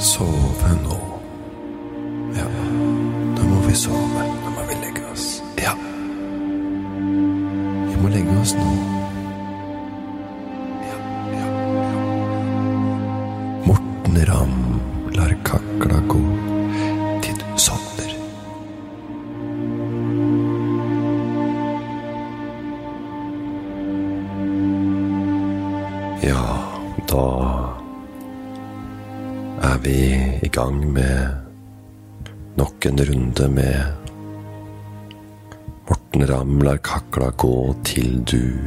sove nå. Ja, nå må vi sove. Nå må vi legge oss. Ja. Vi må legge oss nå. En runde med Morten Ramm lar kakla gå til du,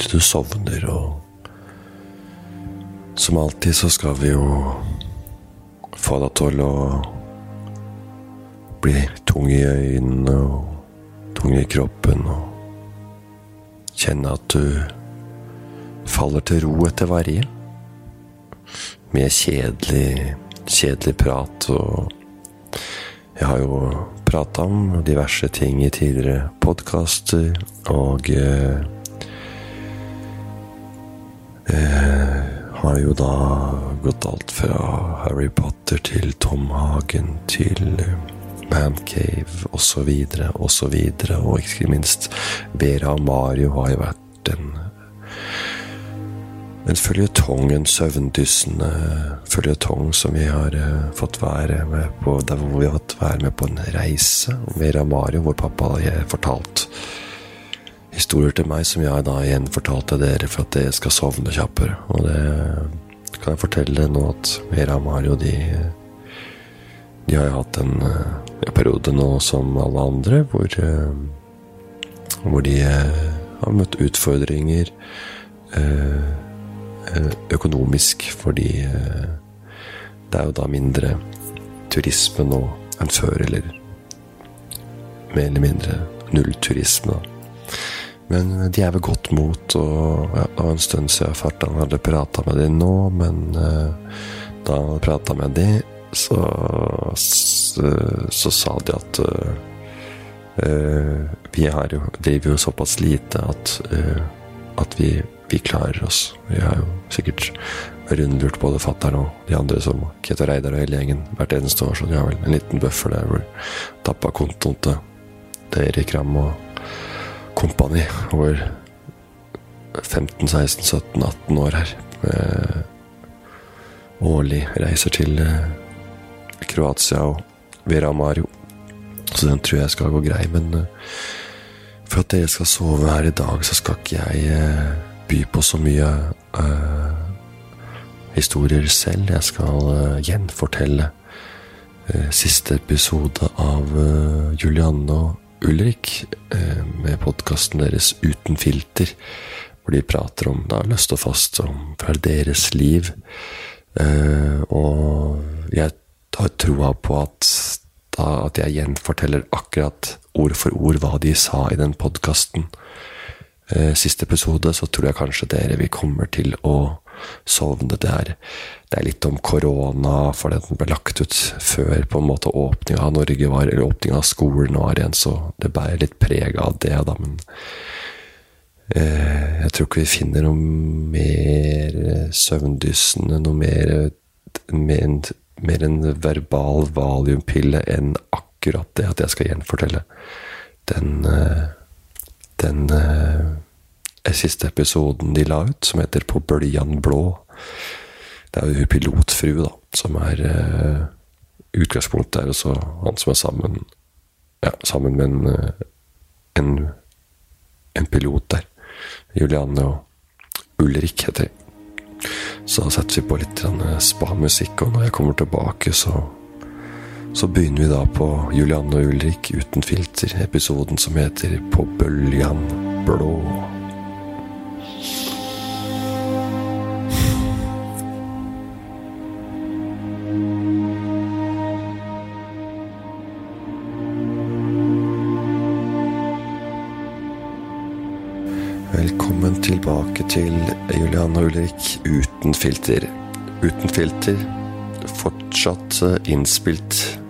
til du sovner, og som alltid så skal vi jo få deg til å bli tung i øynene og tung i kroppen og kjenne at du faller til ro etter varje. Med kjedelig, kjedelig prat og Jeg har jo prata om diverse ting i tidligere podkaster, og eh, eh, har jo da gått alt fra Harry Potter til Tom Hagen til Mancave osv. osv. Og ikke minst Vera og Mario har jo vært en en føljetong, en søvndyssende føljetong som vi har uh, fått være med på der hvor vi har fått være med på en reise. med Mario, hvor pappa har fortalt historier til meg som jeg da igjen fortalte dere for at dere skal sovne kjappere. Og det kan jeg fortelle nå at Vera Mario de, de har hatt en, en, periode nå som alle andre hvor, uh, hvor de har møtt utfordringer. Uh, økonomisk, fordi det er jo da mindre turisme nå enn før, eller mer eller mindre nullturisme. Men de er ved godt mot, og ja, det var en stund siden fartan hadde prata med dem nå, men uh, da han prata med dem, så, så, så, sa de at uh, uh, vi jo, driver jo såpass lite at, at vi vi klarer oss. Vi har jo sikkert rundlurt både fatter'n og de andre som Keto Reidar og hele gjengen hvert eneste år, så de har vel en liten buffer der hvor tappa kontoen til Erik Ramm og kompani over 15, 16, 17, 18 år her. Eh, årlig reiser til eh, Kroatia og Vera Mario. Så den tror jeg skal gå grei, men eh, for at dere skal sove her i dag, så skal ikke jeg eh, by på så mye uh, historier selv. Jeg skal uh, gjenfortelle uh, siste episode av Julianne og Ulrik med podkasten deres Uten filter, hvor de prater om da løst og fast om fra deres liv. og jeg har troa på at, da, at jeg gjenforteller akkurat ord for ord hva de sa i den podkasten siste episode, så tror jeg kanskje dere vi kommer til å sovne. Det er, det er litt om korona, for den ble lagt ut før på en måte åpninga av Norge var, eller åpninga av skolen var igjen, så det bærer litt preg av det, da. Men eh, jeg tror ikke vi finner noe mer søvndyssende, noe mer, mer, mer en verbal valiumpille enn akkurat det at jeg skal gjenfortelle den eh, den eh, siste episoden de la ut, som heter På bøljan blå. Det er jo hun pilotfrue, da, som er eh, Utgangspunktet er også han som er sammen ja, sammen med en, eh, en, en pilot der. Julianne og Ulrik heter de. Så setter vi på litt eh, spa-musikk, og når jeg kommer tilbake, så så begynner vi da på Julianne og Ulrik uten filter, episoden som heter På bøljan blå. Velkommen tilbake til Julianne og Ulrik uten filter. Uten filter, fortsatt innspilt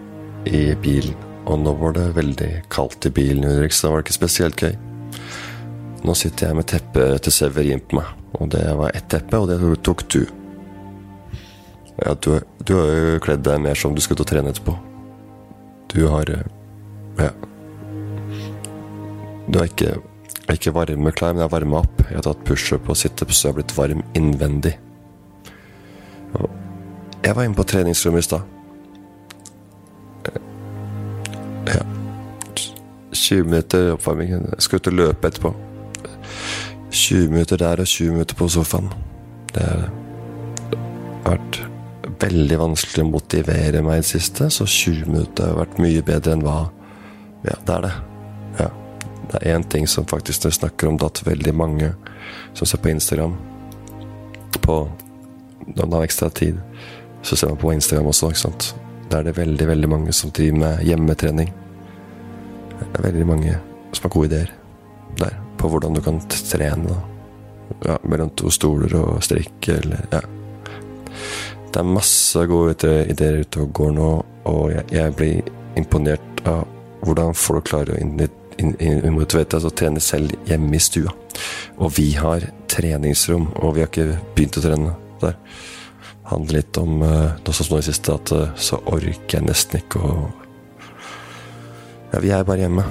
i bilen. Og nå var det veldig kaldt i bilen, Ulrik, så det var ikke spesielt gøy. Nå sitter jeg med teppet til Severin på meg, og det var ett teppe, og det tok du. Ja, du, du har jo kledd deg mer som du skal til å trene etterpå. Du har eh, Ja. Du har ikke, ikke varme klær, men jeg har varma opp. Jeg har tatt pushup og situps, så jeg har blitt varm innvendig. Jeg var inne på treningsrommet i stad. Ja. 20 minutter oppvarming. Jeg skal ut og løpe etterpå. 20 minutter der og 20 minutter på sofaen. Det har vært veldig vanskelig å motivere meg i det siste, så 20 minutter har vært mye bedre enn hva Ja, det er det. Ja. Det er én ting som faktisk når vi snakker om det, at veldig mange som ser på Instagram på Når man har ekstra tid, så ser man på Instagram også, ikke sant. Da er det veldig, veldig mange som driver med hjemmetrening. Det er veldig mange som har gode ideer der på hvordan du kan trene. da. Ja, mellom to stoler og strikke eller ja. Det er masse gode ideer ute og går nå, og jeg, jeg blir imponert av hvordan folk klarer å motivere seg og trene selv hjemme i stua. Og vi har treningsrom, og vi har ikke begynt å trene der. Handler litt om eh, noe som nå i siste, at eh, så orker jeg nesten ikke å Ja, vi er bare hjemme.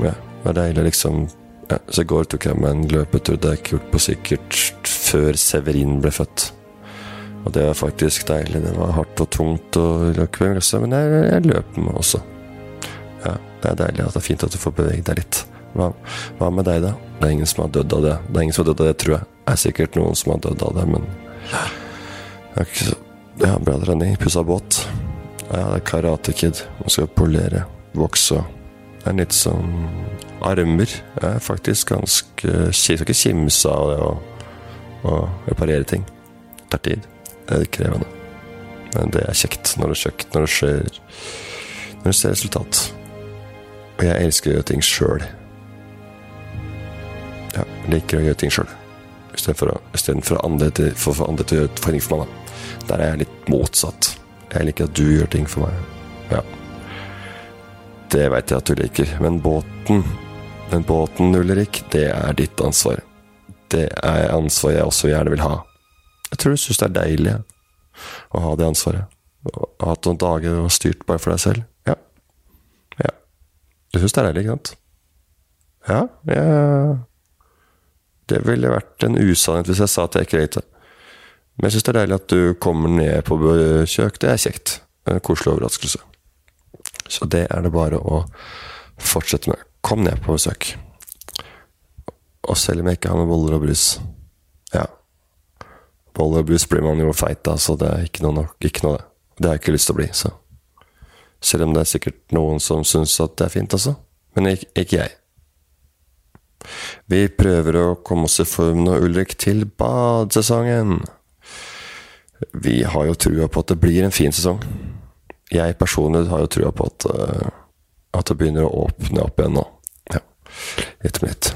Ja, det er deilig, liksom. Ja, så i går tok jeg meg en løpetur. Det er ikke gjort på sikkert før Severin ble født. Og det var faktisk deilig. Det var hardt og tungt og men jeg, jeg løp med også. Ja, det er deilig at det er fint at du får beveget deg litt. Hva, hva med deg, da? Det er ingen som har dødd av det. Det er ingen som har dødd av det, tror jeg. Det er sikkert noen som har dødd av det, men Ja, bra trening. Pussa båt. Ja, det er Karate Kid. Man skal polere, vokse. Det er litt som armer. Jeg er faktisk ganske skal ikke kimse av det å, reparere ting. Det tar tid. Det er krevende. Men det er kjekt når det er kjekt, når det skjer Når du ser resultat. Og jeg elsker å gjøre ting sjøl. Ja, liker å gjøre ting sjøl. Istedenfor å, i for å andre for andre til å gjøre ting for meg. Da. Der er jeg litt motsatt. Jeg liker at du gjør ting for meg. Ja. Det veit jeg at du liker. Men båten, den båten, Ulrik, det er ditt ansvar. Det er ansvar jeg også gjerne vil ha. Jeg tror du syns det er deilig å ha det ansvaret. Å ha noen dager og styrt bare for deg selv. Ja. Ja. Du syns det er deilig, ikke sant? Ja, jeg Det ville vært en usannhet hvis jeg sa at jeg ikke likte det. Men jeg syns det er deilig at du kommer ned på besøk. Det er kjekt. En koselig overraskelse. Så det er det bare å fortsette med. Kom ned på besøk. Og selv om jeg ikke har med boller og brus Ja. Boller og brus blir man jo feit av, så det er ikke noe. Ikke noe det. Det har jeg ikke lyst til å bli, så. Selv om det er sikkert noen som syns at det er fint, altså. Men ikke, ikke jeg. Vi prøver å komme oss i form nå, Ulrik, til badesesongen. Vi har jo trua på at det blir en fin sesong. Jeg personlig har jo trua på at, eh, at det begynner å åpne opp igjen nå. Ja, litt om litt.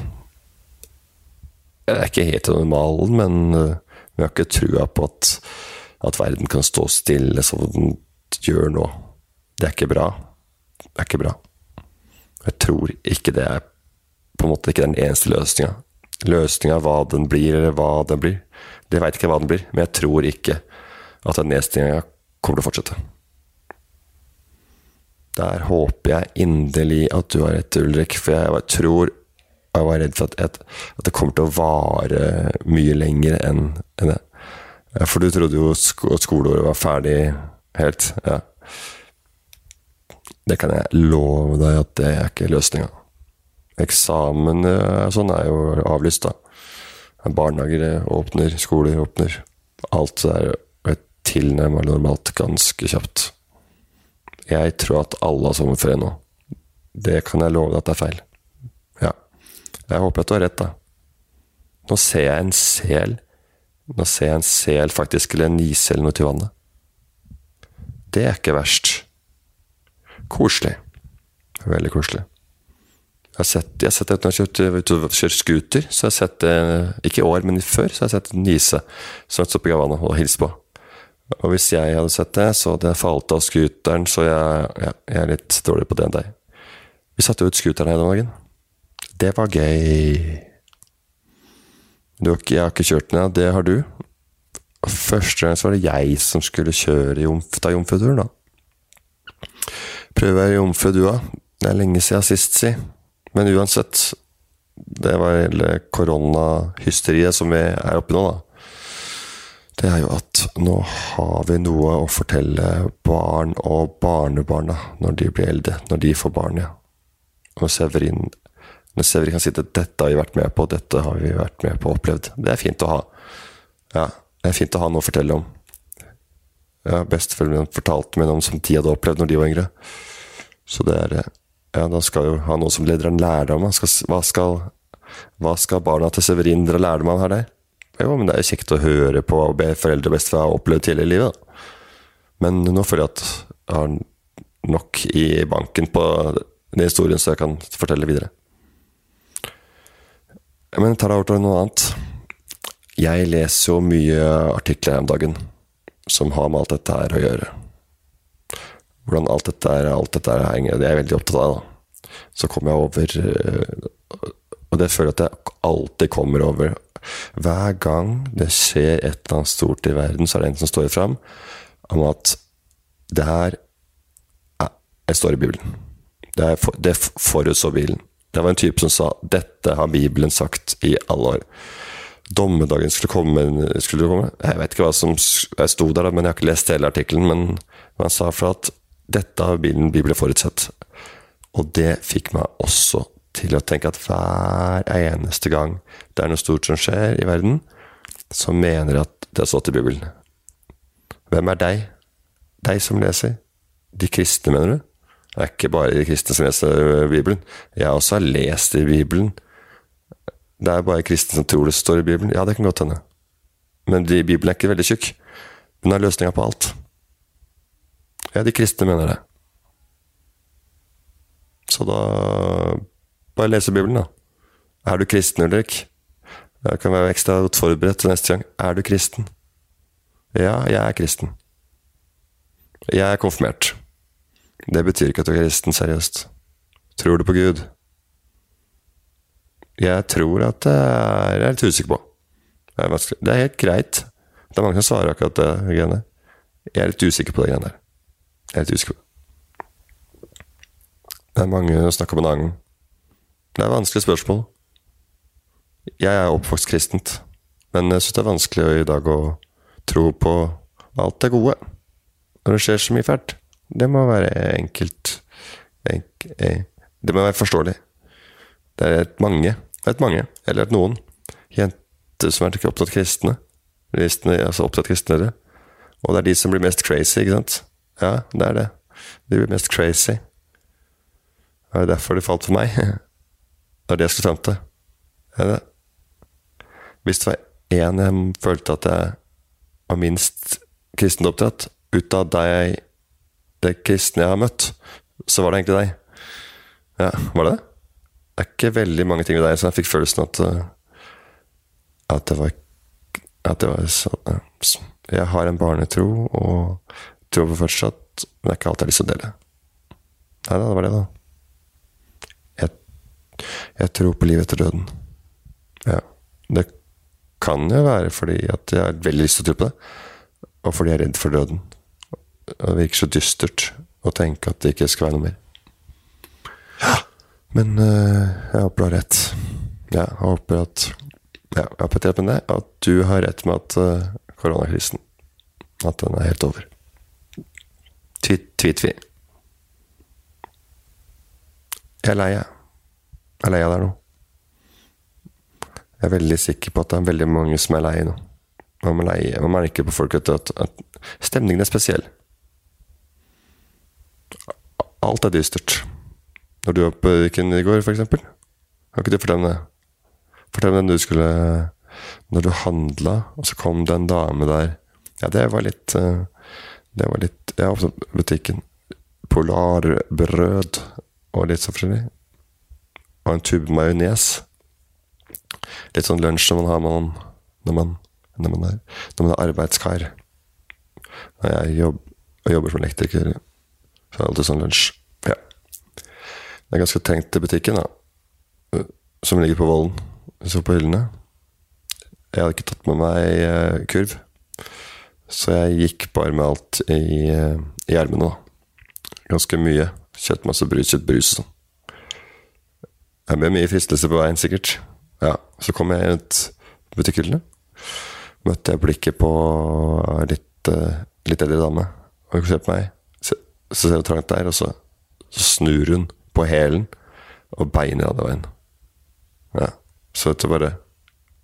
Det er ikke helt i normalen, men eh, vi har ikke trua på at, at verden kan stå stille som den gjør nå. Det er ikke bra. Det er ikke bra. Jeg tror ikke det er på en måte ikke den eneste løsninga. Løsninga hva den blir, eller hva den blir, det veit ikke hva den blir, men jeg tror ikke at den nedstenginga kommer til å fortsette. Der håper jeg inderlig at du har rett, Ulrik, for jeg tror jeg var redd for at, at, det kommer til å vare mye lenger enn enn det. For du trodde jo at skoleåret var ferdig helt. Ja. Det kan jeg love deg at det er ikke løsninga. Eksamen eh, sånn er jo avlyst, da. Barnehager åpner, skoler åpner. Alt er tilnærma normalt ganske kjapt. Jeg tror at alle har sommerferie nå. Det kan jeg love deg at det er feil. Ja. Jeg håper at du har rett, da. Nå ser jeg en sel. Nå ser jeg en sel, faktisk, eller en eller noe til vannet. Det er ikke verst. Koselig. Veldig koselig. Jeg har sett, jeg har sett når jeg har kjørt, kjørt scooter, så jeg har sett det Ikke i år, men før, så har jeg sett nise som har stått på Gavana og hilst på. Og hvis jeg hadde sett det, så hadde jeg falt av scooteren, så jeg, ja, jeg er litt dårlig på det enn deg. Vi satte ut scooteren her den dagen. Det var gøy. Du, jeg har ikke kjørt den, ja. Det har du. Første gang så var det jeg som skulle kjøre jomf, ta jomfruturen, da. Prøve å være jomfru, du òg. Det er lenge siden sist, si. Men uansett, det var hele koronahysteriet som vi er oppi nå, da. Det er jo at nå har vi noe å fortelle barn og barnebarna når de blir eldre. Når de får barn, ja. Og Severin, når Severin kan si at 'dette har vi vært med på, dette har vi vært med på og opplevd'. Det er fint å ha. Ja, det er fint å ha noe å fortelle om. Ja, Besteforeldrene fortalte meg om som de hadde opplevd når de var yngre. Så det er Ja, da skal jo ha noe som leder en lærdom. Skal, hva skal, hva skal barna til Severin dra lærdom av her der? Jo, men det er kjekt å høre på og be foreldre og bestefar ha opplevd hele livet. Men nå føler jeg at jeg har nok i banken på den historien, så jeg kan fortelle videre. Men jeg tar deg over til noe annet. Jeg leser jo mye artikler om dagen som har med alt dette her å gjøre. Hvordan alt dette er, alt dette er henger, det er jeg veldig opptatt av. Da. Så kommer jeg over Og det føler jeg at jeg alltid kommer over. Hver gang det skjer et eller annet stort i verden, så er det en som står fram om at det her jeg står i Bibelen. Det, er for, det forutså Bibelen. Det var en type som sa 'dette har Bibelen sagt i alle år'. Dommedagen skulle komme, skulle komme. Jeg vet ikke hva som jeg sto der, men jeg har ikke lest hele artikkelen. Men han sa for at dette har Bibelen, forutsett. Og det fikk meg også til å tenke at hver eneste gang det er noe stort som skjer i verden, så mener jeg at det har stått i Bibelen. Hvem er deg? Deg som leser? De kristne, mener du? Det er ikke bare de kristne som leser Bibelen. Jeg også har lest i Bibelen. Det er bare kristne som tror det står i Bibelen. Ja, det kan godt hende. Men Bibelen er ikke veldig tjukk. Den har løsninga på alt. Ja, de kristne mener det. Så da Bare lese Bibelen, da. Er du kristen, Ulrik? Jeg kan være ekstra godt forberedt til neste gang. Er du kristen? Ja, jeg er kristen. Jeg er konfirmert. Det betyr ikke at du er kristen, seriøst. Tror du på Gud? Jeg tror at det er Jeg er litt usikker på. Det er, det er helt greit. Det er mange som svarer akkurat det greiene Jeg er litt usikker på det greiene der. Jeg er litt usikker det. Er mange som snakker om en annen. Det er vanskelige spørsmål. Jeg er oppvokst kristent, men jeg syns det er vanskelig i dag å tro på alt det gode. Når det skjer så mye fælt. Det må være enkelt enk, eh, Det må være forståelig. Det er et mange, et mange, eller et noen, jenter som er ikke opptatt kristne. Kristne, altså opptatt kristnere. Og det er de som blir mest crazy, ikke sant? Ja, det er det. De blir mest crazy. Det er derfor det falt for meg. Det var det jeg skulle fram til. Er det? Hvis det var én jeg følte at jeg var minst kristent oppdratt, ut av deg det kristne jeg har møtt, så var det egentlig deg. Ja, var det det? Det er ikke veldig mange ting ved deg som jeg fikk følelsen at At det var At det var sånn Jeg har en barnetro og tror på fortsatt, men det er ikke alt jeg har lyst til å dele. Nei da, det var det, da. Jeg, jeg tror på livet etter døden. Ja. Det kan jo være fordi at jeg har veldig lyst til å tro på det, og fordi jeg er redd for døden. Det virker så dystert å tenke at det ikke skal være noe mer. Ja, men uh, jeg håper du har rett. Ja, jeg håper at ja, jeg har petert med det, at du har rett med at uh, koronakrisen At den er helt over. Tvitvi. Jeg er lei, jeg. Jeg er lei av det nå. Jeg er veldig sikker på at det er veldig mange som er lei nå. Man, lei, man merker på folk at, at, stemningen er spesiell. Alt er dystert. Når du var på Ryken i går, f.eks. Kan ikke du fortelle det? Fortell den du skulle Når du handla, og så kom det en dame der. Ja, det var litt eh, Det var litt Jeg åpnet butikken. Polarbrød og litt så forskjellig. Og en tube majones. Litt sånn lunsj som man har man, når, man, når, man er, når man er arbeidskar. Når jeg jobb, jobber som elektriker, så er det alltid sånn lunsj. Ja. Det er ganske tenkt til butikken, da. Som ligger på Vollen. Så på hyllene. Jeg hadde ikke tatt med meg kurv. Så jeg gikk bare med alt i, eh, i ermene, da. Ganske mye. Kjøpt masse brus, kjøpt brus og sånn. Jeg ble mye fristelse på veien, sikkert. Ja, Så kom jeg ut butikkhyllene. Møtte jeg blikket på litt, uh, litt eldre dame. Og hun ser på meg. Så, ser hun trangt der, og så, så snur hun på hælen og beinet av andre veien. Ja. Så dette bare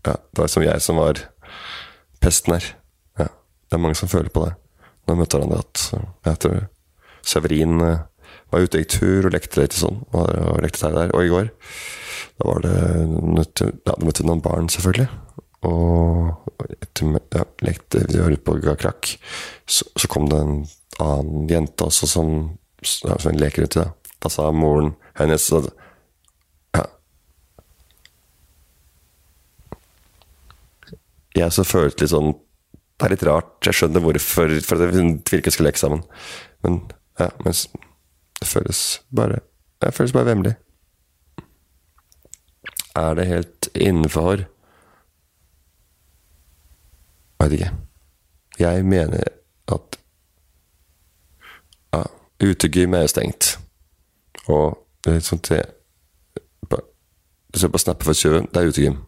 Ja, det var som jeg som var pesten her. Det er mange som føler på det. Nå møtte hverandre at jeg tror Severin uh, var ute i tur og lekte litt sånn. Og, og lekte seg der. Og i går da var det Ja, du møtte noen barn, selvfølgelig. Og etter, ja, lekte Vi var ute på krakk. Så, så, kom det en annen jente også som, ja, som leker uti. Da. da sa moren hennes at. Jeg så følte litt sånn Det er litt rart. Jeg skjønner hvorfor for at vi ikke skal leke sammen. Men ja, mens det føles bare Det føles bare vemmelig. Er det helt innenfor Jeg vet ikke. Jeg mener at ja, utegym er stengt. Og det er sånn til Du ser på Snapper for tjuven. det er utegym.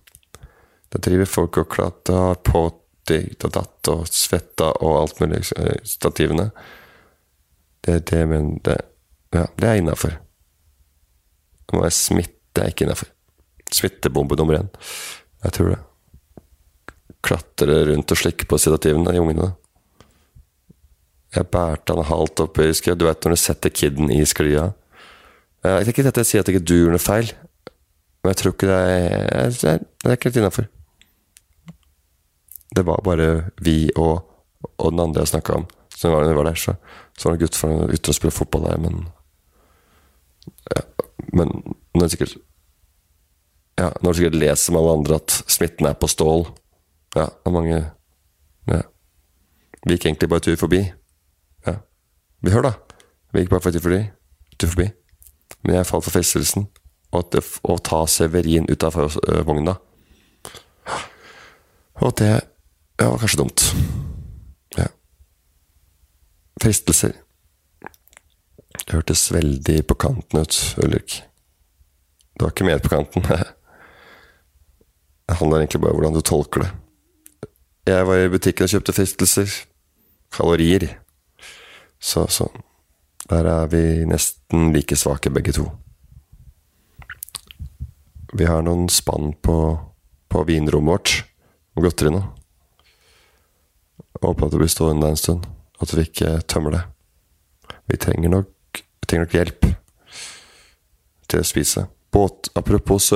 Der driver folk og klatrer på ditt og datt og svetta og alt mulig. Eh, stativene. Det, er det, men det, ja, det er innafor. Det må være smitte er ikke innafor. Smittebombe nummer én. Jeg tror det. Klatre rundt og slikke på sedativene, de ungene. Jeg bærte han halvt opp i sklia. Du vet når du setter kiden i sklia. Jeg tenker ikke at jeg sier at ikke du gjør noe feil, men jeg tror ikke det er Det er ikke helt innafor. Det var bare vi og, og den andre jeg snakka om, som var, var der. Så, så var det en gutt fra ute og spilte fotball der, men ja, Men nå det sikkert ja, Nå har sikkert lest som alle andre at smitten er på stål. Ja, det er mange ja. Vi gikk egentlig bare tur forbi. Ja. Vi hører, da. Vi gikk bare for tur forbi. Tur forbi. Men jeg falt for fristelsen å ta Severin ut av vogna. Og det ja, var kanskje dumt. Ja. Fristelser. Det hørtes veldig på kanten ut, Ulrik. Det var ikke mer på kanten. Det handler egentlig bare om hvordan du tolker det. Jeg var i butikken og kjøpte fristelser. Kalorier. Så, så Der er vi nesten like svake, begge to. Vi har noen spann på, på vinrommet vårt, og godteri nå. Håper at det blir stående en stund, at vi ikke tømmer det. Vi trenger nok, vi trenger nok hjelp til å spise. Båt, apropos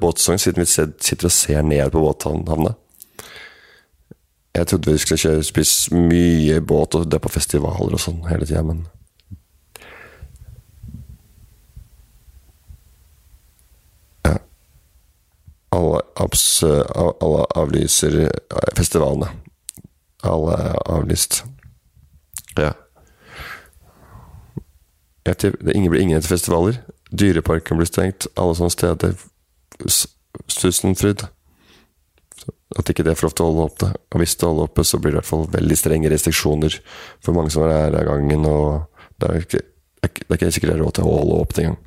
båtsesong, siden vi sitter og ser ned på båthavna. Jeg trodde vi skulle kjøre, spise mye båt og det på festivaler og sånn hele tida, men Ja. Alle, abs, alle avlyser festivalene. Alle er avlyst. Ja. Jeg, det blir ingen etter festivaler. Dyreparken blir stengt. Alle sånne steder. Susenfryd. At ikke det får lov til å holde oppe. Og hvis det holder oppe, så blir det i hvert fall veldig strenge restriksjoner for mange som er her av gangen. Og det er ikke, det er ikke sikkert det er råd til å holde opp engang.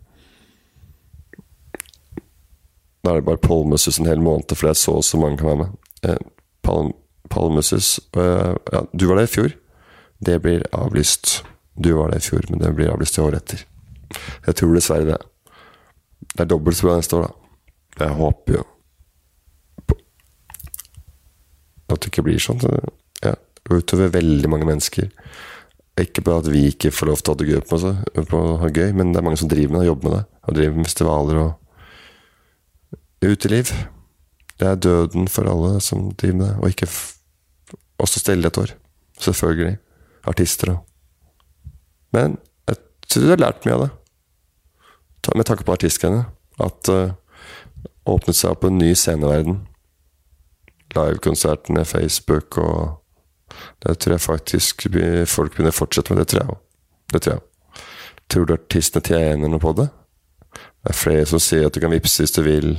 Da er det bare Palmesus en hel måned, for det er så og så mange kan være med. Eh, Palm, Palmesus eh, Ja, du var der i fjor. Det blir avlyst. Du var der i fjor, men det blir avlyst i året etter. Jeg tror dessverre det. Det er dobbelt så bra neste år, da. Jeg håper jo at det ikke blir sånn. Ja, utover veldig mange mennesker. Ikke bare at vi ikke får lov til å ha det gøy, på, på, ha gøy men det er mange som driver med det, jobber med det. Og driver med festivaler og uteliv. Det er døden for alle som driver med det, og ikke også stille et år. Selvfølgelig. Artister og Men jeg tror jeg har lært mye av det med tanke på artistgreiene, at uh, åpnet seg opp en ny sceneverden. Livekonsertene, Facebook og Det tror jeg faktisk folk begynner å fortsette med. Det tror jeg òg. Det tror jeg. Tror du artistene tjener noe på det? Det er flere som sier at du kan vippse hvis du vil.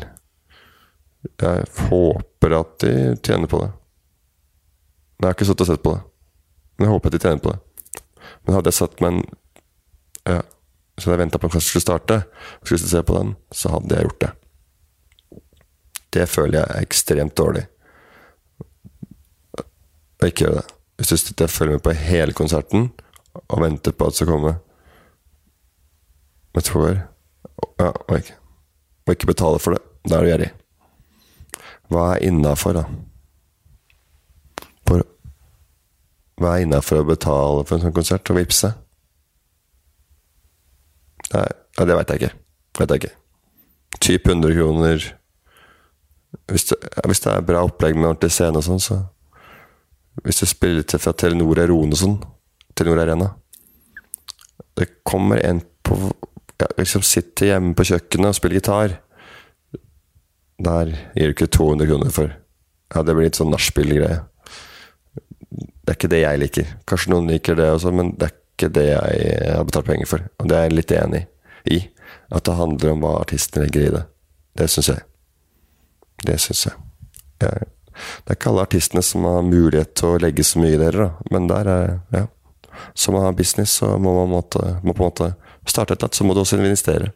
Jeg håper at de tjener på det. Men jeg har ikke sittet og sett på det. Men jeg håper at de tjener på det. Men hadde jeg satt meg en ja, Så hadde jeg venta på at klassen skulle starte, og skulle se på den, så hadde jeg gjort det. Det føler jeg er ekstremt dårlig. Å ikke gjøre det. Hvis du sitter og følger med på hele konserten og venter på at det skal komme med tror ja, og ikke, og ikke betale for det, da er du gjerrig. Hva er innafor, da? For, hva er innafor å betale for en sånn konsert og vippse? Nei, ja, det veit jeg ikke. Vet jeg ikke. Typ 100 kroner hvis det, hvis det, er bra opplegg med ordentlig scene og sånn, så Hvis du spiller til fra Telenor Erone og sånn, Telenor Arena Det kommer en på ja, liksom Sitter hjemme på kjøkkenet og spiller gitar. Der gir du ikke 200 kroner for. Ja, det blir litt sånn nachspiel-greie. Det er ikke det jeg liker. Kanskje noen liker det også, men det er ikke det jeg har betalt penger for. Og det er jeg litt enig i. At det handler om hva artisten legger i det. Det syns jeg. Det syns jeg. jeg. Det er ikke alle artistene som har mulighet til å legge så mye i dere, da. Men der er ja. Som man har business, så må man måtte, må på en måte starte et eller annet, så må du også investere.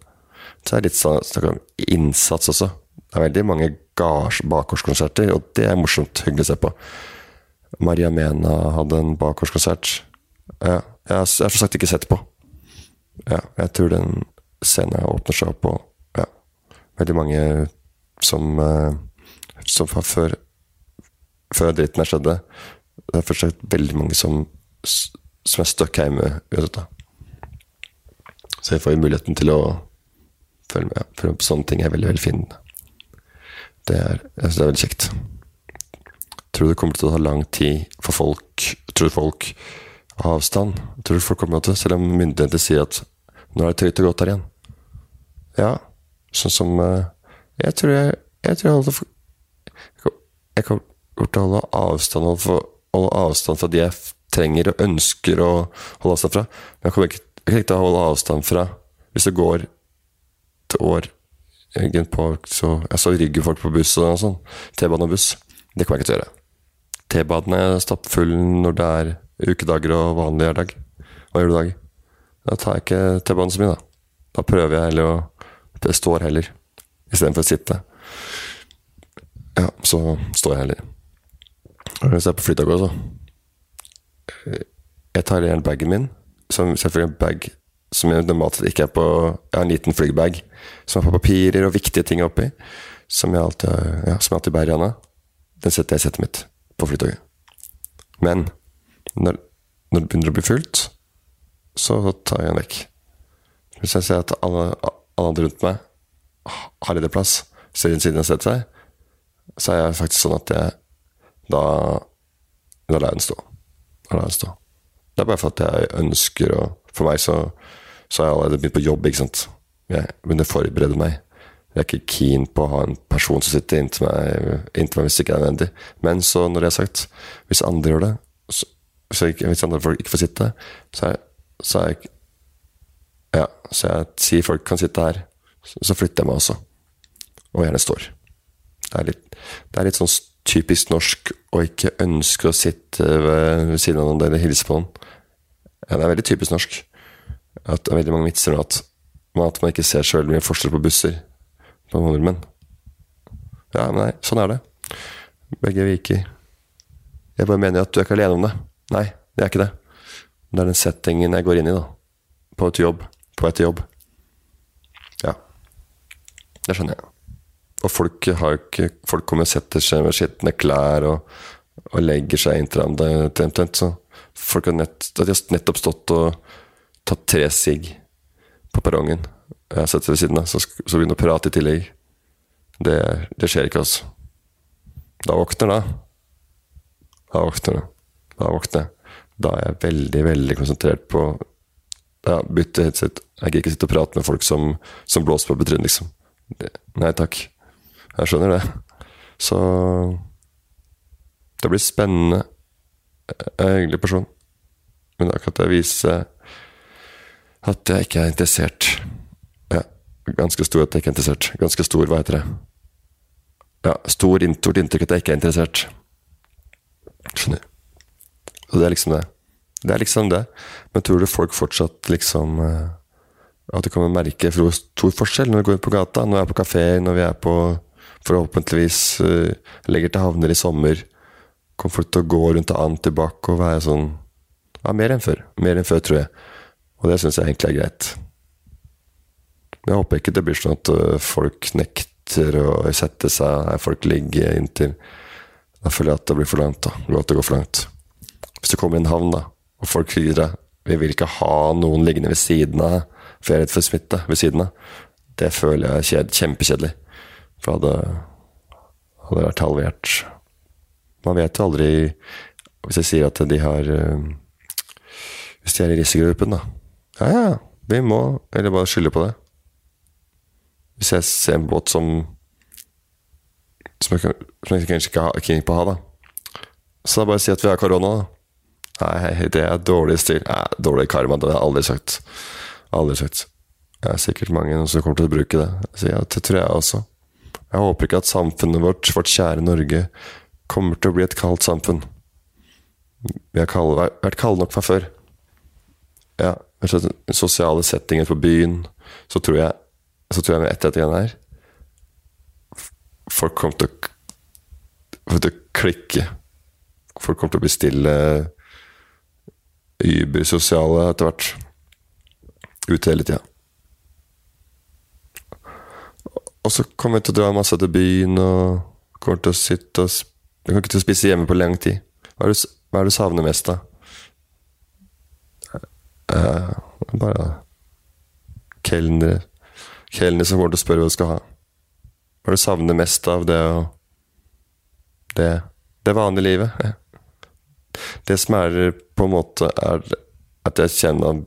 Så er det litt sånn snakk om innsats også. Det er veldig mange bakgårdskonserter, og det er morsomt hyggelig å se på. Maria Mena hadde en bakgårdskonsert. Ja, jeg har som sagt ikke sett på. Ja, jeg tror den scenen åpner seg opp, og ja, veldig mange som, eh, som før, før dritten her skjedde. Det er fortsatt veldig mange som, som er stuck hjemme. Så jeg får jo muligheten til å følge med. For sånne ting er veldig, veldig fint. Det er, jeg synes det er veldig kjekt. Tror du det kommer til å ta lang tid for folk Tror du folk avstand? Tror du folk kommer til Selv om myndighetene sier at nå er det trygt og godt her igjen. Ja, sånn som eh, jeg tror jeg, jeg tror jeg holder Jeg kommer til å holde avstand, holde avstand fra de jeg trenger og ønsker å holde avstand fra. Men jeg kommer ikke, jeg kommer ikke til å holde avstand fra Hvis det går til år på, så, Jeg så ryggen folk på buss og sånn. T-bane og buss. Det kommer jeg ikke til å gjøre. T-banen er stappfull når det er ukedager og vanlig hverdag. Hva gjør du dag? Da tar jeg ikke T-banen så mye, da. Da prøver jeg heller å Det står heller istedenfor å sitte. Ja, så står jeg heller. Hvis jeg er på flytog også Jeg tar igjen bagen min, som selvfølgelig er en bag som jeg normalt ikke er på Jeg har en liten flygbag som har papirer og viktige ting oppi, som jeg alltid, ja, som jeg alltid bærer i hånda. Den setter jeg i setet mitt på flytoget. Men når, når, det begynner å bli fullt, så tar jeg den vekk. Hvis jeg ser at alle, alle andre rundt meg har ledig plass, ser inn siden jeg setter seg, så er jeg faktisk sånn at jeg da lar jeg den stå. Lar den stå. Det er bare for at jeg ønsker å For meg så, så har jeg allerede begynt på jobb, ikke sant. Jeg begynner å forberede meg. Jeg er ikke keen på å ha en person som sitter inntil meg, inntil meg hvis det ikke er nødvendig. Men så, når det er sagt, hvis andre gjør det, så, hvis andre folk ikke får sitte, så er, så er jeg Ja, så jeg sier folk kan sitte her så flytter jeg meg også. Og gjerne står. Det er litt, det er litt sånn typisk norsk å ikke ønske å sitte ved, siden av noen eller hilse på noen. Ja, det er veldig typisk norsk. At det er veldig mange vitser om at, at man ikke ser så veldig mye forskjell på busser på nordmenn. Ja, men nei, sånn er det. Begge viker. Jeg bare mener at du er ikke alene om det. Nei, det er ikke det. Det er den settingen jeg går inn i, da. På et jobb. På vei jobb. Det skjønner jeg. Og folk, har ikke, folk kommer og setter seg med skitne klær og, og legger seg inntil hverandre. Så folk har, nett, nettopp stått og tatt tre sigg på perrongen. Jeg setter sett ved siden av, så, så begynner å prate i tillegg. Det, det skjer ikke, altså. Da våkner da. Da våkner det. Da våkner. Da er jeg veldig, veldig konsentrert på ja, bytte headset. Jeg gidder ikke sitte og prate med folk som, som blåser på betrynet, liksom. Nei takk. Jeg skjønner det. Så Det blir spennende. Jeg er en hyggelig person. Men akkurat det viser at jeg ikke er interessert. Ganske stor at jeg ikke er interessert. Ganske stor, hva heter det? Ja, stor, stort inntrykk at jeg ikke er interessert. Skjønner. Så det er liksom det. Det er liksom det. Men tror du folk fortsatt liksom eh, At du kommer merke for stor forskjell når du går ut på gata, når vi er på kafé, når vi er på Forhåpentligvis uh, legger til havner i sommer. Kommer folk til å gå rundt og antibac og være sånn Ja, mer enn før. Mer enn før, tror jeg. Og det syns jeg egentlig er greit. Men jeg håper ikke det blir sånn at uh, folk nekter å sette seg, folk ligger inntil Da føler jeg at det blir for langt. da. Lov det å gå for langt. Hvis du kommer i en havn, da, og folk sier det Vi vil ikke ha noen liggende ved siden av, for jeg er redd for smitte ved siden av. Det føler jeg er kjed, kjempekjedelig. For hadde, hadde vært halvert Man vet jo aldri Hvis jeg sier at de har uh, Hvis de er i risikogruppen, da. Ja, ja, vi må Eller bare skylde på det. Hvis jeg ser en båt som Som jeg, som jeg kanskje ikke er keen på å ha, da. Så da bare si at vi har korona, da. Nei, det er dårlig stil. Nei, dårlig karma. Det har jeg aldri sagt. Aldri sagt. Det er sikkert mange som kommer til å bruke det. Så ja, det tror jeg også. Jeg håper ikke at samfunnet vårt, vårt kjære Norge, kommer til å bli et kaldt samfunn. Vi har vært kalde nok fra før. Ja, sosiale settinger på byen, så tror jeg så tror jeg etter dette her Folk kommer til å, til å klikke. Folk kommer til å bli stille übersosiale etter hvert. Ute hele tida. Og så kommer vi til å dra masse til byen og kommer til å sitte og Vi kommer ikke til å spise hjemme på lang tid. Hva er det, hva er det du savner mest, da? Uh, bare kelnere Kelnere som kommer til å spørre hva du skal ha. Hva du savner mest av det å Det, det vanlige livet? Det som er på en måte, er at jeg kjenner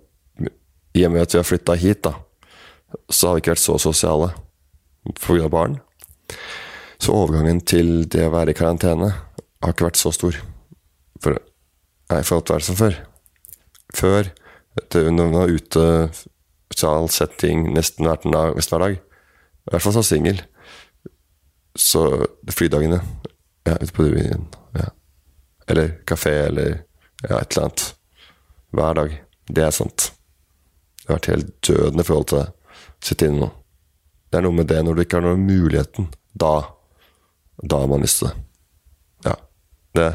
I og med at vi har flytta hit, da, så har vi ikke vært så sosiale pga. barn. Så overgangen til det å være i karantene har ikke vært så stor. For, jeg har fått være som før. Før, når man var ute, sosial setting nesten hver dag, nesten hver dag, i hvert fall som singel, så flydagene ja, ute på byen ja. Eller kafé, eller ja, et eller annet. Hver dag. Det er sant. Det har vært helt dødende forhold til det. Sitte inne nå. Det er noe med det når du ikke har noen muligheten. Da Da har man lyst til det. Ja. Det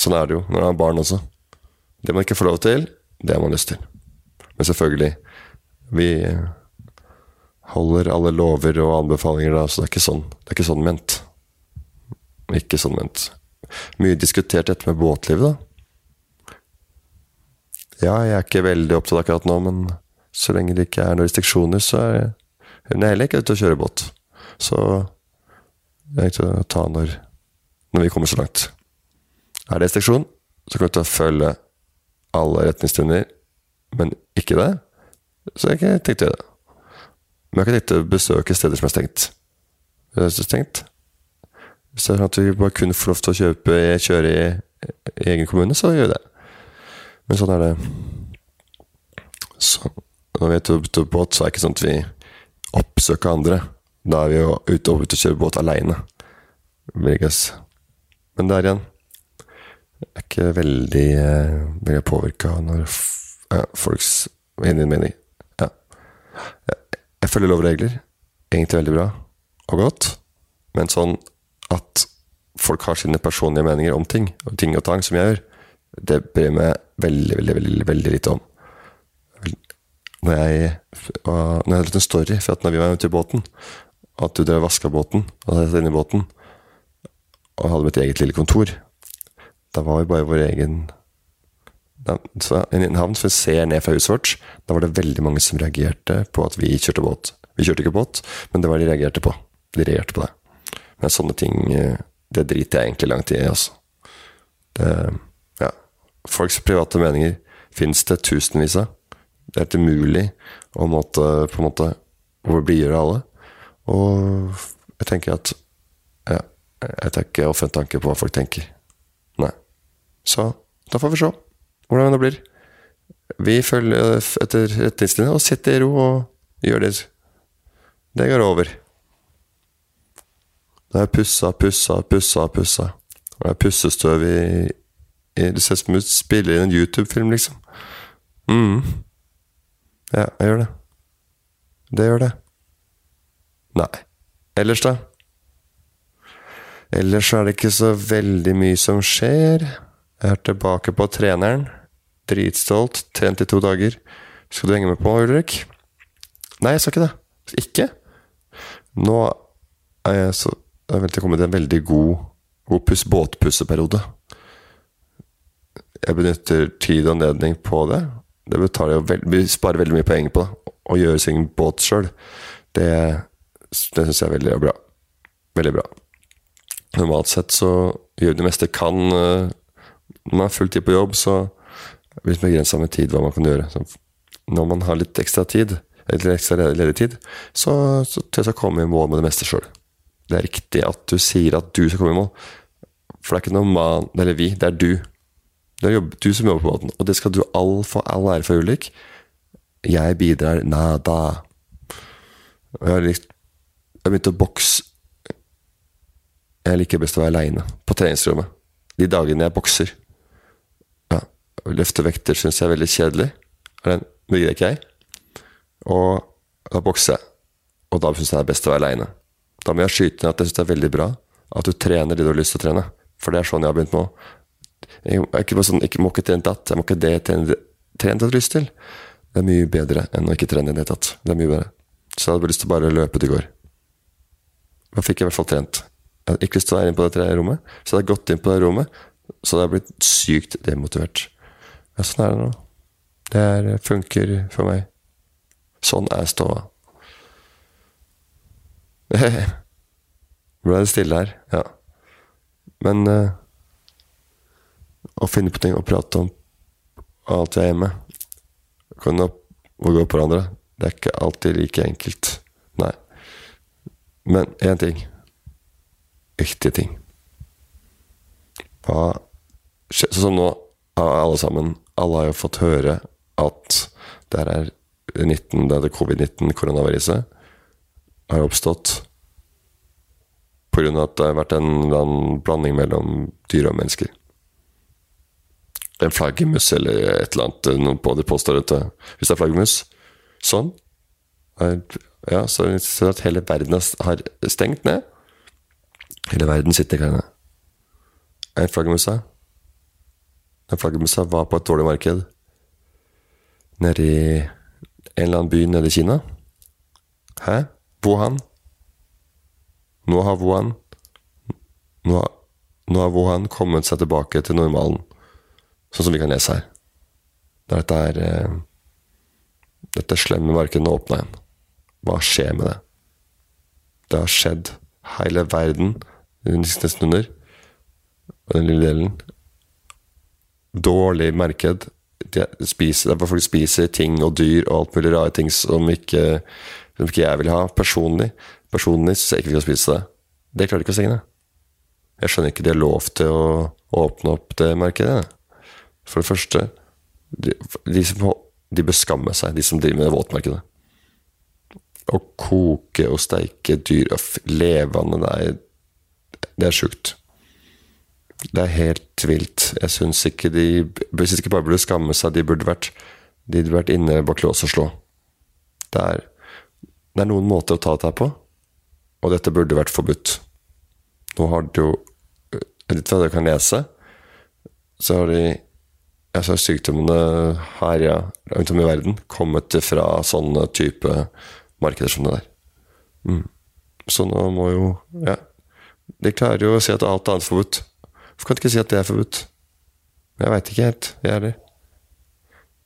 Sånn er det jo når man har barn også. Det man ikke får lov til, det har man lyst til. Men selvfølgelig Vi holder alle lover og anbefalinger da, så det er ikke sånn, det er ikke sånn ment. Ikke sånn ment. Mye diskutert dette med båtlivet, da. Ja, jeg er ikke veldig opptatt akkurat nå, men så lenge det ikke er noen restriksjoner, så er hun er heller ikke ute og kjører båt. Så jeg til å ta når, når vi kommer så langt. Er det restriksjon, så vi til å følge alle retningslinjer, men ikke det, så jeg ikke tenkt å gjøre det. Men jeg har ikke tenkt å besøke steder som er stengt. Det er stengt, er sånn at vi bare kun får lov til å kjøpe, kjøre i, i egen kommune, så gjør vi det. Men sånn er det. Så når vi er ute på båt, så er det ikke sånn at vi oppsøker andre. Da er vi jo ute og, ute og kjører båt aleine. Men der igjen Jeg er ikke veldig, eh, veldig påvirka når folks mening. Jeg, følger lov og regler. Egentlig veldig bra og godt. Men sånn at folk har sine personlige meninger om ting, og ting og tang som jeg gjør, det bryr meg veldig, veldig, veldig, veldig lite om. Når jeg, når jeg hadde en story for at når vi var ute i båten, at du drev vaska båten, og satt inne i båten, og hadde mitt eget lille kontor, da var vi bare vår egen I en havn, jeg ser ned fra huset vårt, da var det veldig mange som reagerte på at vi kjørte båt. Vi kjørte ikke båt, men det var de reagerte på. De reagerte på det. Men sånne ting, eh, det driter jeg egentlig langt i, altså. Det, ja. Folks private meninger fins det tusenvis av. Det er helt umulig å måtte, på en måte overblidgjøre alle. Og jeg tenker at ja, jeg tar ikke offentlig tanke på hva folk tenker. Nei. Så da får vi se hvordan det blir. Vi følger etter retningslinjene og sitter i ro og gjør det. Det går over. Det er pussa, pussa, pussa, pussa. Og det er pussestøv i, Det ser ut som du spiller inn en YouTube-film, liksom. mm. Ja, jeg gjør det. Det gjør det. Nei. Ellers, da? Ellers er det ikke så veldig mye som skjer. Jeg er tilbake på treneren. Dritstolt. Trent i to dager. Skal du henge med på, Ulrik? Nei, jeg skal ikke det. Ikke? Nå er jeg så Jeg vel kommet i en veldig god, god puss, båtpusseperiode. Jeg benytter tid og anledning på det. Det betaler jo veld, Vi sparer veldig mye penger på det. Å gjøre sin båt sjøl, det, det syns jeg er veldig bra. Veldig bra. Normalt sett så gjør det meste kan Når man har full tid på jobb, så litt begrensa med tid hva man kan gjøre. Så når man har litt ekstra tid, eller ekstra ledig tid, så, så tør jeg å komme i mål med det meste sjøl. Det er riktig at du sier at du skal komme i mål, for det er ikke noe man Eller vi, det er du. Det er du som jobber på båten, og det skal du all få all ære for, Ulrik. Jeg bidrar nada. Jeg har, jeg har begynt å bokse Jeg liker best å være aleine på treningsrommet. De dagene jeg bokser. Ja, Løfte vekter syns jeg er veldig kjedelig. Det gidder ikke jeg. Og da bokser jeg. Og da syns jeg det er best å være aleine. Da må jeg skyte inn at jeg syns det er veldig bra at du trener det du har lyst til å trene. For det er sånn jeg har begynt nå. Jeg, ikke sånn, jeg må ikke trene datt, jeg må ikke det trene, det du har lyst til. Det er mye bedre enn å ikke trene i det hele tatt. Det er mye bedre. Så jeg hadde lyst til å bare løpe til går. Da fikk jeg i hvert fall trent. Jeg hadde ikke lyst til å være inne på det rommet, så jeg hadde gått inn på det rommet, så hadde jeg blitt sykt demotivert. Ja, sånn er det nå. Det er, funker for meg. Sånn er ståa. Ble det stille her? Ja. Men uh, å finne på ting å prate om alt jeg er hjemme Kan gå på hverandre. Det er ikke alltid like enkelt. Nei. Men én ting. Viktige ting. Hva skjer Sånn som nå, alle sammen. Alle har jo fått høre at det er 19, det er covid-19, koronaviruset, har oppstått pga. at det har vært en, en blanding mellom dyr og mennesker. En flaggermus eller et eller annet noen på de påstår dette. Hvis det er flaggermus sånn Ja, så ser det at hele verden har stengt ned. Hele verden sitter i her. En flaggermusa Den flaggermusa var på et dårlig marked nede i en eller annen by nede i Kina. Hæ? Wuhan? Nå har Wuhan nå, har, nå har Wuhan kommet seg tilbake til normalen, sånn som vi kan lese her. Dette er eh, Dette slemme markedet nå åpna igjen. Hva skjer med det? Det har skjedd. Hele verden, nesten under, og den lille delen Dårlig marked. De spiser, derfor folk spiser ting og dyr og alt mulig rare ting som ikke, som ikke jeg vil ha personlig. Personlig syns jeg ikke vi skal spise det. Det klarer ikke å stenge det. Jeg skjønner ikke de har lov til å åpne opp det markedet. For det første De, de, som, de bør skamme seg, de som driver med det våtmarkedet. Å koke og steike dyr levende, det det er sjukt. Det er helt vilt. Jeg syns ikke de Jeg syns ikke bare burde skamme seg, de burde vært De burde vært inne bak lås og slå. Det er, det er noen måter å ta dette på, og dette burde vært forbudt. Nå har det jo Litt hva dere kan lese, så har de altså sykdommene her ja, rundt om i verden kommet fra sånne type markeder som det der. Mm. Så nå må jo Ja. De klarer jo å si at alt annet er forbudt. Hvorfor kan du ikke si at det er forbudt? Jeg veit ikke helt. Jeg er det.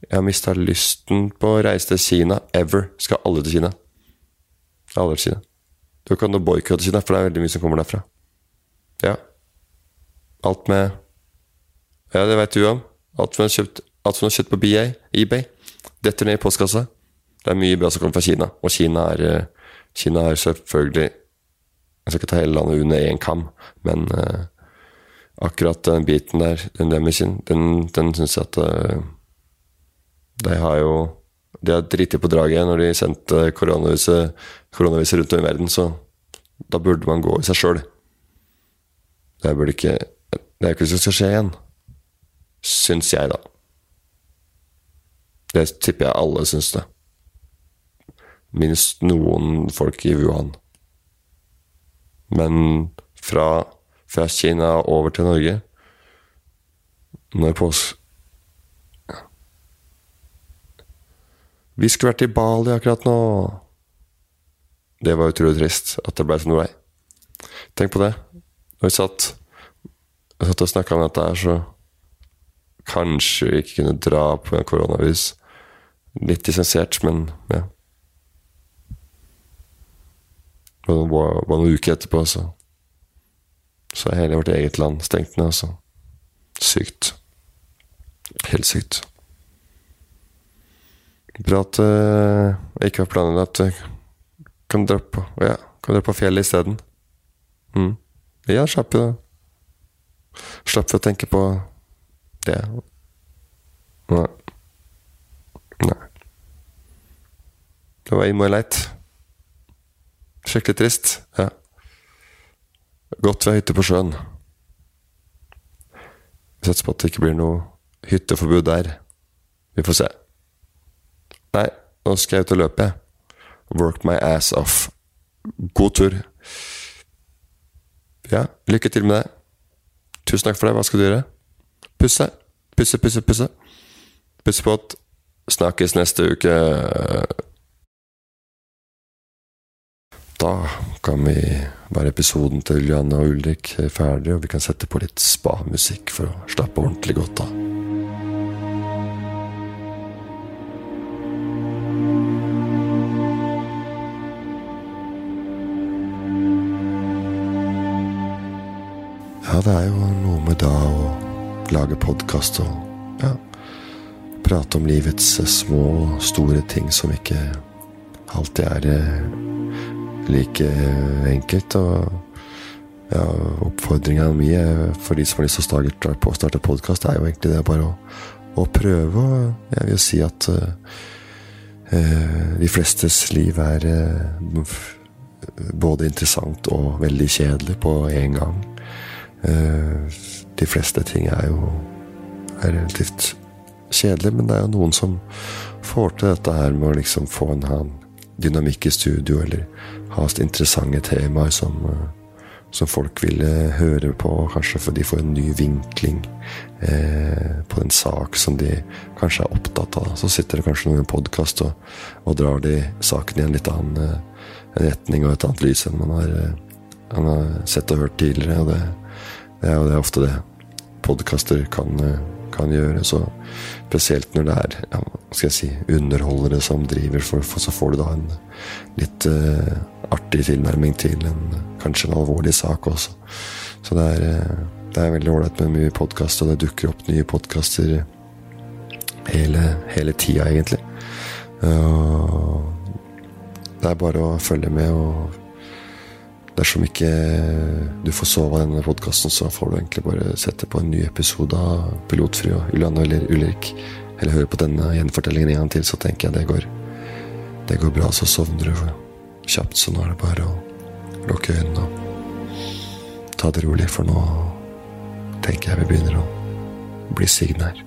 Jeg har mista lysten på å reise til Kina. Ever. Skal alle til Kina. Alle til Kina. Du kan nå boikotte Kina, for det er veldig mye som kommer derfra. Ja. Alt med Ja, det veit du om. Alt kjøpt, alt for noe kjøpt på BA, eBay. Detter ned i postkassa. Det er mye bra som kommer fra Kina. Og Kina er eh, Kina er selvfølgelig Jeg skal ikke ta hele landet under én kam, men uh, akkurat den biten der, den damagen, den, den syns jeg at uh, De har jo De har driti på draget når de sendte koronaviruset, koronaviruset rundt om i verden, så da burde man gå i seg sjøl. Det burde ikke Det er ikke det som skal skje igjen. Syns jeg, da. Det tipper jeg alle syns det. Minst noen folk i Wuhan. Men fra, fra Kina over til Norge Når pås... Vi skulle vært i Bali akkurat nå. Det var utrolig trist at det ble sånn vei. Tenk på det. Når vi satt, satt og snakka om dette her, så kanskje vi ikke kunne dra på en koronavirus. Litt distansert, men ja. Det var, noen uker etterpå, så Så er hele vårt eget land stengt ned, altså. Sykt. Helt sykt. Bra at uh, ikke har planlagt at jeg kan dra på Ja, kan dra på fjellet isteden. Mm. Ja, slapp jo. Slapp å tenke på det. Nei. Nei. Det var innmari leit. Skikkelig trist. Ja. Godt vi har hytte på sjøen. Vi satser på at det ikke blir noe hytteforbud der. Vi får se. Nei, nå skal jeg ut og løpe, jeg. Work my ass off. God tur. Ja, lykke til med det. Tusen takk for det. Hva skal du gjøre? Pusse. Pusse, pusse, pusse. Pusse på at Snakkes neste uke. Da kan vi være episoden til Janne og Ulrik ferdig, og vi kan sette på litt spa-musikk for å slappe ordentlig godt av. Ja, det er jo noe med da å lage podkast og ja, prate om livets små og store ting som ikke alltid er eh, like enkelt. Og ja, oppfordringa mi for de som har lyst til å starte, på, starte podkast, er jo egentlig det bare å, å prøve. Og jeg vil si at uh, de flestes liv er uh, både interessant og veldig kjedelig på en gang. De fleste ting er jo er relativt kjedelig, men det er jo noen som får til dette her med å liksom få en, en dynamikk i studio, eller ha interessante temaer som, som folk vil høre på, kanskje for de får en ny vinkling eh, på en sak som de kanskje er opptatt av. Så sitter det kanskje noen i en podkast og, og, drar de saken i en litt annen retning og et annet lys enn man har, man har sett og hørt tidligere. og det det er jo det ofte det podkaster kan, kan, gjøre. Så spesielt når det er ja, skal jeg si, underholdere som driver, for, for så får du da en litt uh, artig tilnærming til en, kanskje en alvorlig sak også. Så det er, det er veldig ålreit med mye podkast, og det dukker opp nye podkaster hele, hele tida, egentlig. Uh, det er bare å følge med og Dersom ikke du får sove av denne podkasten, så får du egentlig bare sette på en ny episode av Pilotfri og Julianne eller Ulrik. Eller høre på denne gjenfortellingen en gang til, så tenker jeg det går, det går bra. Så sovner du kjapt, så nå er det bare å lukke øynene og ta det rolig, for nå tenker jeg vi begynner å bli sigende her.